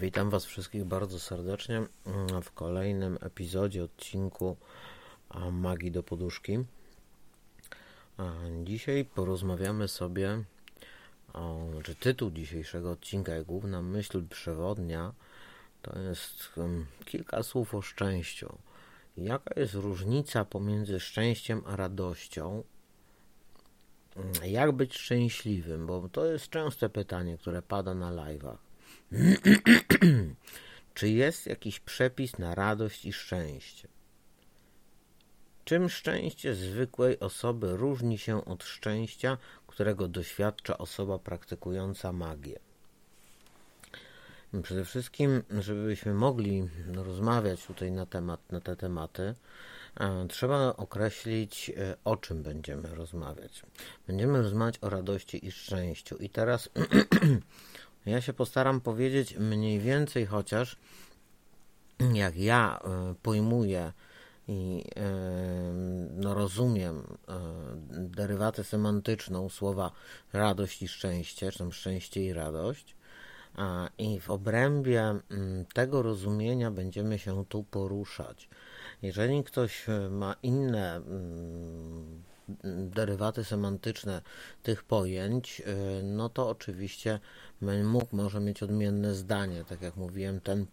Witam Was wszystkich bardzo serdecznie w kolejnym epizodzie, odcinku Magii do Poduszki. Dzisiaj porozmawiamy sobie, o, znaczy tytuł dzisiejszego odcinka i główna myśl przewodnia to jest kilka słów o szczęściu. Jaka jest różnica pomiędzy szczęściem a radością? Jak być szczęśliwym? Bo to jest częste pytanie, które pada na live'ach. Czy jest jakiś przepis na radość i szczęście? Czym szczęście zwykłej osoby różni się od szczęścia, którego doświadcza osoba praktykująca magię? Przede wszystkim, żebyśmy mogli rozmawiać tutaj na, temat, na te tematy, e, trzeba określić, e, o czym będziemy rozmawiać. Będziemy rozmawiać o radości i szczęściu. I teraz Ja się postaram powiedzieć mniej więcej chociaż, jak ja e, pojmuję i e, no, rozumiem e, derywatę semantyczną słowa radość i szczęście, czy tam szczęście i radość. I w obrębie tego rozumienia będziemy się tu poruszać. Jeżeli ktoś ma inne derywaty semantyczne tych pojęć, y, no to oczywiście mógł może mieć odmienne zdanie. Tak jak mówiłem, ten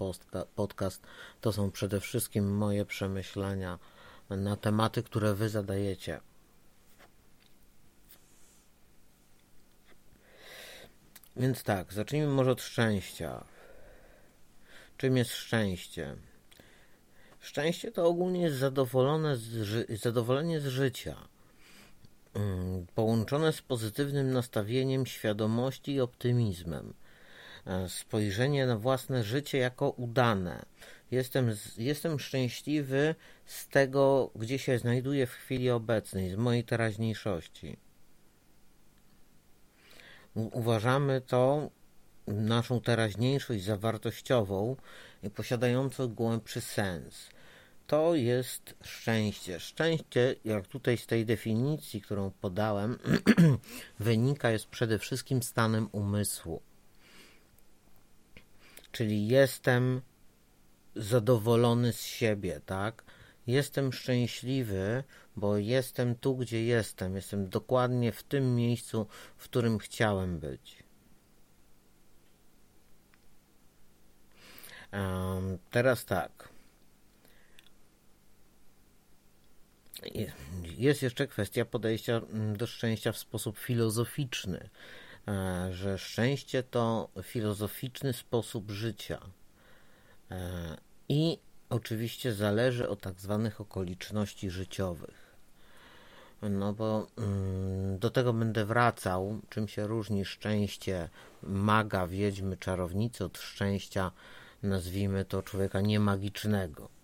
podcast to są przede wszystkim moje przemyślenia na tematy, które wy zadajecie. Więc tak, zacznijmy może od szczęścia. Czym jest szczęście? Szczęście to ogólnie jest zadowolone z zadowolenie z życia. Mm, połączone z pozytywnym nastawieniem, świadomości i optymizmem. E, spojrzenie na własne życie jako udane. Jestem, jestem szczęśliwy z tego, gdzie się znajduję w chwili obecnej, z mojej teraźniejszości. Uważamy to naszą teraźniejszość zawartościową i posiadającą głębszy sens to jest szczęście. Szczęście, jak tutaj z tej definicji, którą podałem, wynika, jest przede wszystkim stanem umysłu. Czyli jestem zadowolony z siebie, tak? Jestem szczęśliwy, bo jestem tu, gdzie jestem. Jestem dokładnie w tym miejscu, w którym chciałem być. Um, teraz tak. Jest jeszcze kwestia podejścia mm, do szczęścia w sposób filozoficzny, e, że szczęście to filozoficzny sposób życia. E, I oczywiście zależy od tak zwanych okoliczności życiowych. No bo mm, do tego będę wracał, czym się różni szczęście maga, wiedźmy, czarownicy od szczęścia, nazwijmy to człowieka niemagicznego.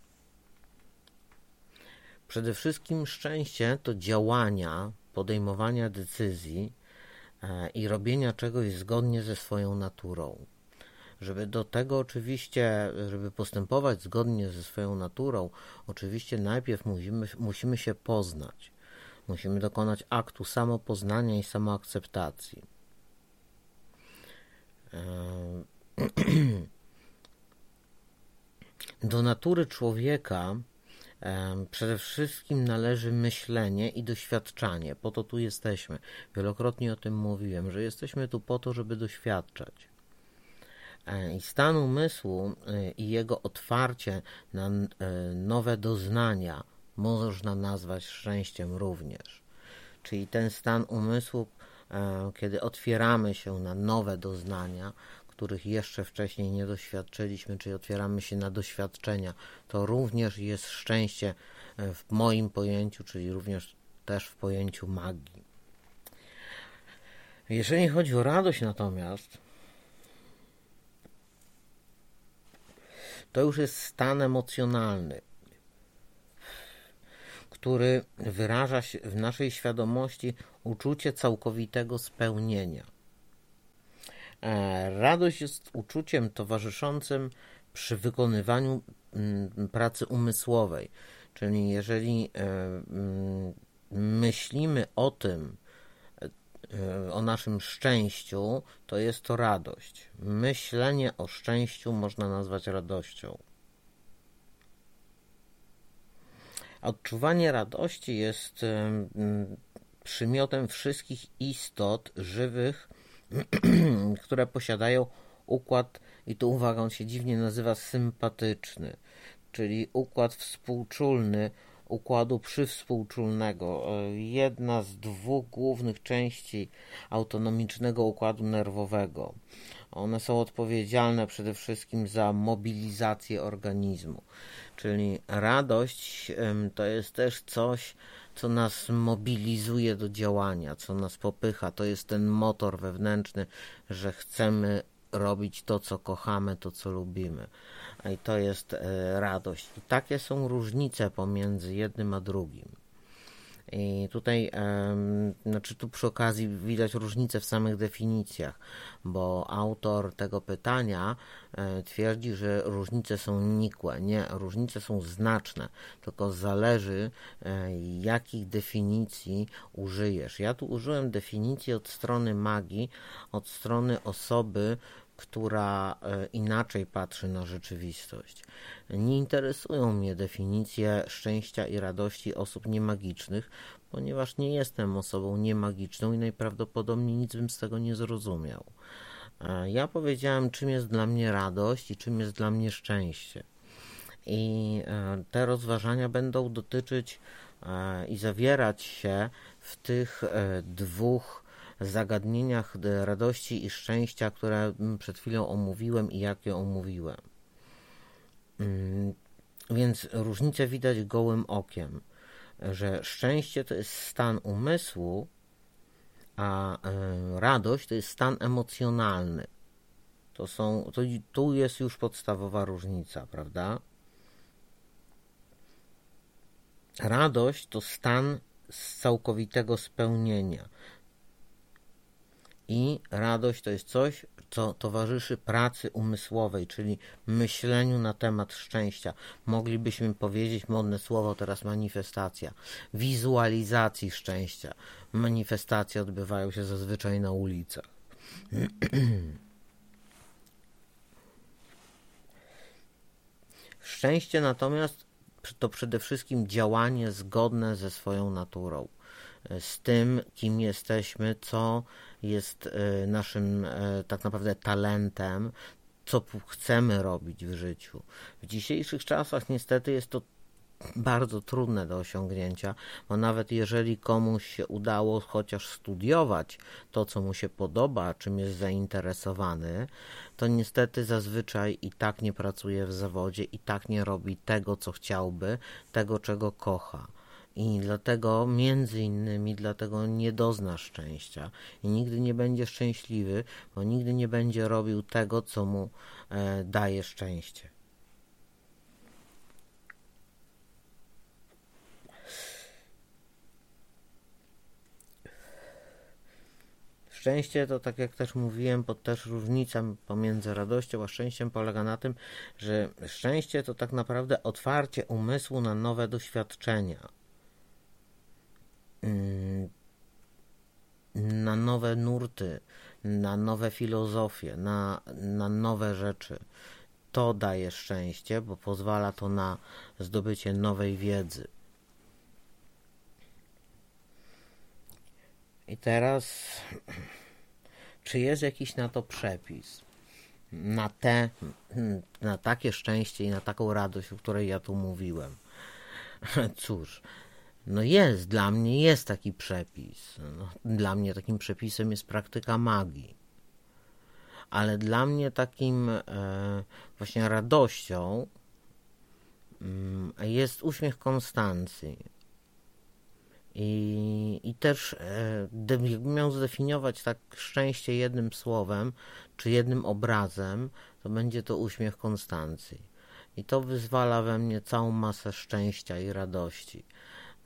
Przede wszystkim szczęście to działania, podejmowania decyzji e, i robienia czegoś zgodnie ze swoją naturą. Żeby do tego oczywiście, żeby postępować zgodnie ze swoją naturą, oczywiście najpierw musimy, musimy się poznać. Musimy dokonać aktu samopoznania i samoakceptacji. E, do natury człowieka Przede wszystkim należy myślenie i doświadczanie. Po to tu jesteśmy. Wielokrotnie o tym mówiłem, że jesteśmy tu po to, żeby doświadczać. E, I stan umysłu e, i jego otwarcie na e, nowe doznania można nazwać szczęściem również. Czyli ten stan umysłu, kiedy otwieramy się na nowe doznania, których jeszcze wcześniej nie doświadczyliśmy, czyli otwieramy się na doświadczenia, to również jest szczęście e, w moim pojęciu, czyli również też w pojęciu magii. Jeżeli chodzi o radość natomiast, to już jest stan emocjonalny, który wyraża się w naszej świadomości uczucie całkowitego spełnienia. E, radość jest uczuciem towarzyszącym przy wykonywaniu mm, pracy umysłowej. Czyli jeżeli e, mm, myślimy o tym, o naszym szczęściu, to jest to radość. Myślenie o szczęściu można nazwać radością. Odczuwanie radości jest przymiotem wszystkich istot żywych, które posiadają układ, i tu uwaga, on się dziwnie nazywa sympatyczny, czyli układ współczulny układu przywspółczulnego. Jedna z dwóch głównych części autonomicznego układu nerwowego. One są odpowiedzialne przede wszystkim za mobilizację organizmu. Czyli radość to jest też coś, co nas mobilizuje do działania, co nas popycha. To jest ten motor wewnętrzny, że chcemy robić to, co kochamy, to, co lubimy. I to jest e, radość. I takie są różnice pomiędzy jednym a drugim. I tutaj, znaczy tu przy okazji widać różnice w samych definicjach, bo autor tego pytania e, twierdzi, że różnice są nikłe. Nie, różnice są znaczne, tylko zależy e, jakich definicji użyjesz. Ja tu użyłem definicji od strony magii, od strony osoby, która e, inaczej patrzy na rzeczywistość. Nie interesują mnie definicje szczęścia i radości osób niemagicznych, ponieważ nie jestem osobą niemagiczną i najprawdopodobniej nic bym z tego nie zrozumiał. E, ja powiedziałem, czym jest dla mnie radość i czym jest dla mnie szczęście. I e, te rozważania będą dotyczyć i zawierać się w tych dwóch zagadnieniach radości i szczęścia, które mm, przed chwilą omówiłem i jak je omówiłem. Mm, więc różnicę widać gołym okiem, że szczęście to jest stan umysłu, a e, radość to jest stan emocjonalny. To są, to, tu jest już podstawowa różnica, prawda? Radość to stan z całkowitego spełnienia. I radość to jest coś, co towarzyszy pracy umysłowej, czyli myśleniu na temat szczęścia. Moglibyśmy powiedzieć modne słowo teraz manifestacja, wizualizacji szczęścia. Manifestacje odbywają się zazwyczaj na ulicach. Szczęście natomiast to przede wszystkim działanie zgodne ze swoją naturą, z tym, kim jesteśmy, co jest e, naszym e, tak naprawdę talentem, co chcemy robić w życiu. W dzisiejszych czasach niestety jest to bardzo trudne do osiągnięcia, bo nawet jeżeli komuś się udało chociaż studiować to, co mu się podoba, czym jest zainteresowany, to niestety zazwyczaj i tak nie pracuje w zawodzie, i tak nie robi tego, co chciałby, tego, czego kocha. I dlatego, między innymi, dlatego nie dozna szczęścia i nigdy nie będzie szczęśliwy, bo nigdy nie będzie robił tego, co mu e, daje szczęście. Szczęście to, tak jak też mówiłem, pod też różnica pomiędzy radością a szczęściem polega na tym, że szczęście to tak naprawdę otwarcie umysłu na nowe doświadczenia na nowe nurty, na nowe filozofie, na, na nowe rzeczy. To daje szczęście, bo pozwala to na zdobycie nowej wiedzy. I teraz, czy jest jakiś na to przepis? Na te, na takie szczęście i na taką radość, o której ja tu mówiłem. Cóż, no jest, dla mnie jest taki przepis. No, dla mnie takim przepisem jest praktyka magii. Ale dla mnie takim e, właśnie radością e, jest uśmiech Konstancji. I, i też e, jakbym miał zdefiniować tak szczęście jednym słowem, czy jednym obrazem, to będzie to uśmiech Konstancji. I to wyzwala we mnie całą masę szczęścia i radości.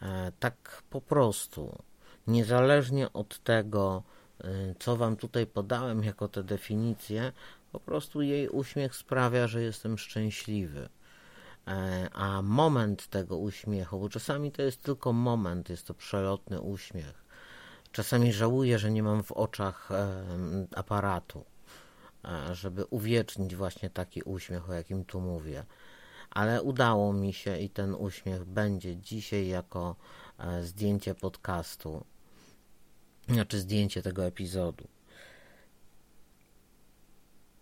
E, tak po prostu, niezależnie od tego, e, co Wam tutaj podałem jako te definicje, po prostu jej uśmiech sprawia, że jestem szczęśliwy. E, a moment tego uśmiechu, bo czasami to jest tylko moment, jest to przelotny uśmiech, Czasami żałuję, że nie mam w oczach aparatu, żeby uwiecznić właśnie taki uśmiech, o jakim tu mówię. Ale udało mi się i ten uśmiech będzie dzisiaj jako e, zdjęcie podcastu, znaczy zdjęcie tego epizodu.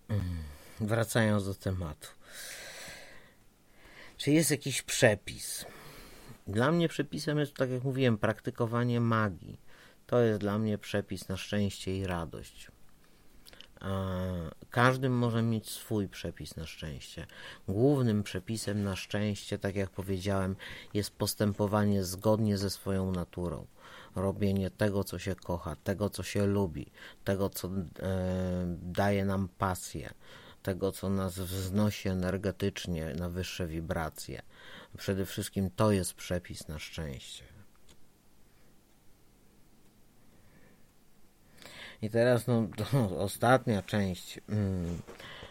Mm, wracając do tematu. Czy jest jakiś przepis? Dla mnie przepisem jest, tak jak mówiłem, praktykowanie magii. To jest dla mnie przepis na szczęście i radość. Każdy może mieć swój przepis na szczęście. Głównym przepisem na szczęście, tak jak powiedziałem, jest postępowanie zgodnie ze swoją naturą. Robienie tego, co się kocha, tego, co się lubi, tego, co e, daje nam pasję, tego, co nas wznosi energetycznie na wyższe wibracje. Przede wszystkim to jest przepis na szczęście. I teraz no, ostatnia część mm,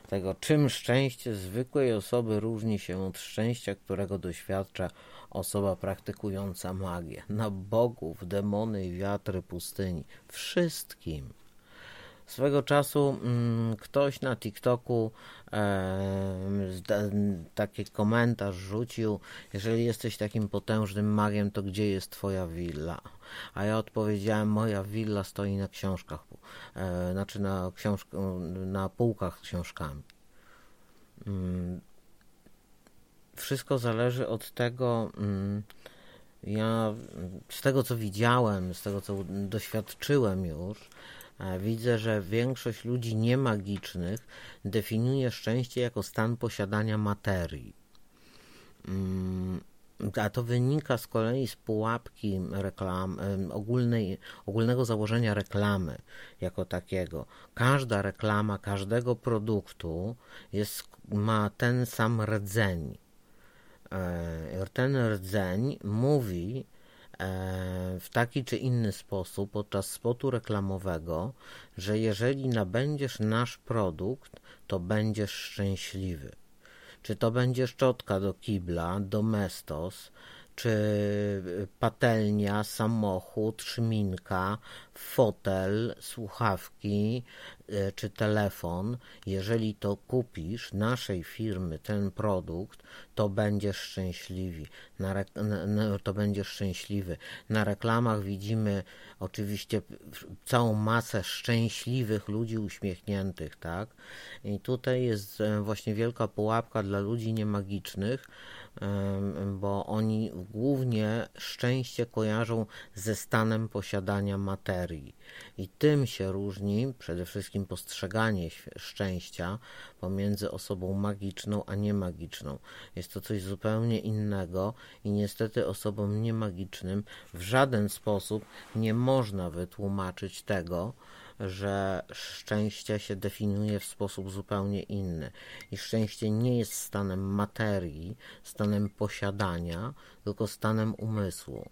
tego, czym szczęście zwykłej osoby różni się od szczęścia, którego doświadcza osoba praktykująca magię. Na bogów, demony i wiatry pustyni. Wszystkim. Swego czasu mm, ktoś na TikToku e, taki komentarz rzucił: Jeżeli jesteś takim potężnym magiem, to gdzie jest twoja willa? A ja odpowiedziałem: Moja willa stoi na książkach, e, znaczy na, książk na półkach z książkami. Mm, wszystko zależy od tego. Mm, ja z tego co widziałem, z tego co doświadczyłem już, widzę, że większość ludzi niemagicznych definiuje szczęście jako stan posiadania materii. Mm, a to wynika z kolei z pułapki reklam, ogólnej, ogólnego założenia reklamy jako takiego. Każda reklama każdego produktu jest, ma ten sam rdzeń. E, ten rdzeń mówi, w taki czy inny sposób podczas spotu reklamowego, że jeżeli nabędziesz nasz produkt, to będziesz szczęśliwy. Czy to będzie szczotka do kibla, domestos, czy patelnia, samochód, szminka, fotel, słuchawki e, czy telefon, jeżeli to kupisz naszej firmy ten produkt, to będziesz szczęśliwi. Na, to będziesz szczęśliwy. Na reklamach widzimy oczywiście całą masę szczęśliwych ludzi uśmiechniętych, tak? I tutaj jest e, właśnie wielka pułapka dla ludzi niemagicznych, bo oni głównie szczęście kojarzą ze stanem posiadania materii. I tym się różni przede wszystkim postrzeganie szczęścia pomiędzy osobą magiczną a niemagiczną. Jest to coś zupełnie innego i niestety osobom niemagicznym w żaden sposób nie można wytłumaczyć tego, że szczęście się definiuje w sposób zupełnie inny. I szczęście nie jest stanem materii, stanem posiadania, tylko stanem umysłu.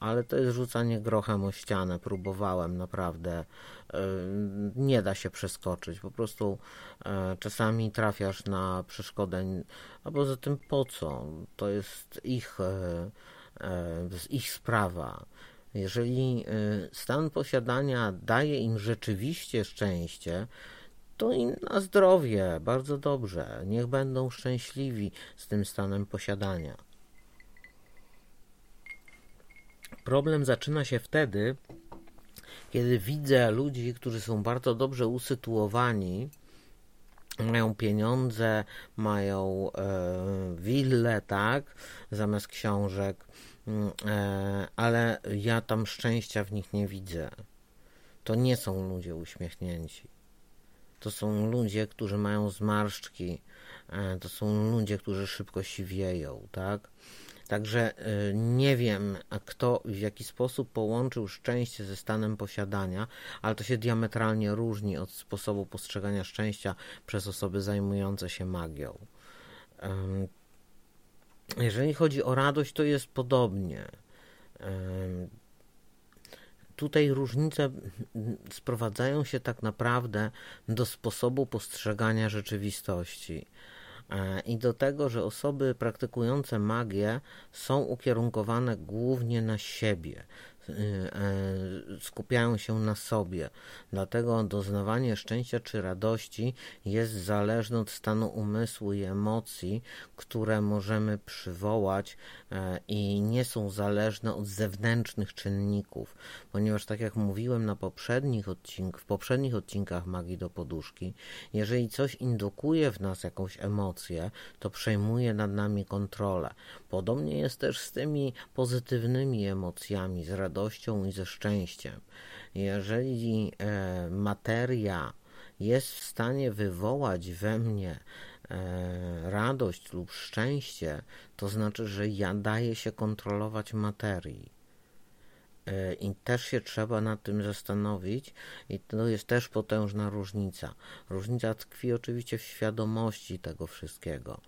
Ale to jest rzucanie grochem o ścianę. Próbowałem naprawdę. E, nie da się przeskoczyć. Po prostu e, czasami trafiasz na przeszkodę. A poza tym po co? To jest ich, e, ich sprawa jeżeli y, stan posiadania daje im rzeczywiście szczęście, to i na zdrowie, bardzo dobrze. Niech będą szczęśliwi z tym stanem posiadania. Problem zaczyna się wtedy, kiedy widzę ludzi, którzy są bardzo dobrze usytuowani, mają pieniądze, mają e, willę, tak, zamiast książek, ale ja tam szczęścia w nich nie widzę. To nie są ludzie uśmiechnięci. To są ludzie, którzy mają zmarszczki. E, to są ludzie, którzy szybko siwieją, tak? Także e, nie wiem, kto w jaki sposób połączył szczęście ze stanem posiadania, ale to się diametralnie różni od sposobu postrzegania szczęścia przez osoby zajmujące się magią. Jeżeli chodzi o radość, to jest podobnie. Tutaj różnice sprowadzają się tak naprawdę do sposobu postrzegania rzeczywistości e, i do tego, że osoby praktykujące magię są ukierunkowane głównie na siebie. Skupiają się na sobie. Dlatego doznawanie szczęścia czy radości jest zależne od stanu umysłu i emocji, które możemy przywołać i nie są zależne od zewnętrznych czynników, ponieważ tak jak mówiłem na poprzednich odcinkach, w poprzednich odcinkach Magii do Poduszki, jeżeli coś indukuje w nas jakąś emocję, to przejmuje nad nami kontrolę. Podobnie jest też z tymi pozytywnymi emocjami, z radością i ze szczęściem. Jeżeli e, materia jest w stanie wywołać we mnie e, radość lub szczęście, to znaczy, że ja daję się kontrolować materii. E, I też się trzeba nad tym zastanowić, i to jest też potężna różnica. Różnica tkwi oczywiście w świadomości tego wszystkiego.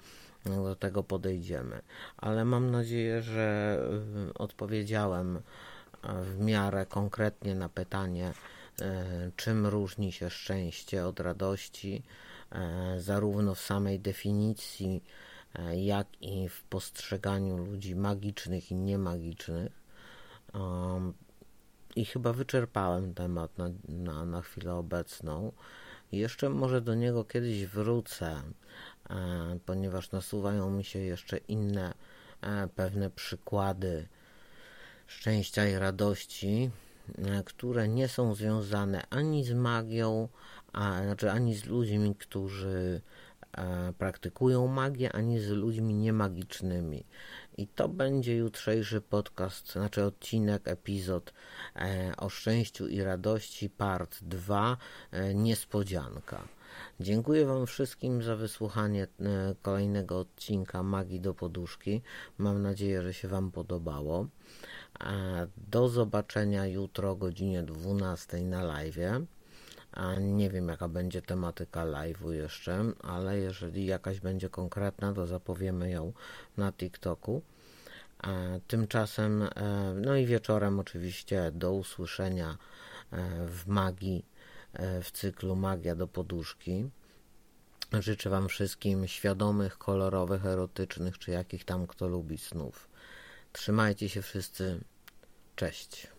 Do tego podejdziemy, ale mam nadzieję, że e, odpowiedziałem e, w miarę konkretnie na pytanie, czym różni się szczęście od radości, zarówno w samej definicji, jak i w postrzeganiu ludzi magicznych i niemagicznych. Um, I chyba wyczerpałem temat na, na, na chwilę obecną. Jeszcze może do niego kiedyś wrócę, e, ponieważ nasuwają mi się jeszcze inne e, pewne przykłady szczęścia i radości, e, które nie są związane ani z magią, a, znaczy ani z ludźmi, którzy e, praktykują magię, ani z ludźmi niemagicznymi. I to będzie jutrzejszy podcast, znaczy odcinek, epizod e, o szczęściu i radości, part 2, e, niespodzianka. Dziękuję Wam wszystkim za wysłuchanie e, kolejnego odcinka Magii do Poduszki. Mam nadzieję, że się Wam podobało. E, do zobaczenia jutro o godzinie 12 na live. Nie wiem, jaka będzie tematyka live'u jeszcze, ale jeżeli jakaś będzie konkretna, to zapowiemy ją na TikToku. Tymczasem, e, no i wieczorem oczywiście do usłyszenia e, w magii, e, w cyklu Magia do Poduszki. Życzę Wam wszystkim świadomych, kolorowych, erotycznych, czy jakich tam kto lubi snów. Trzymajcie się wszyscy. Cześć.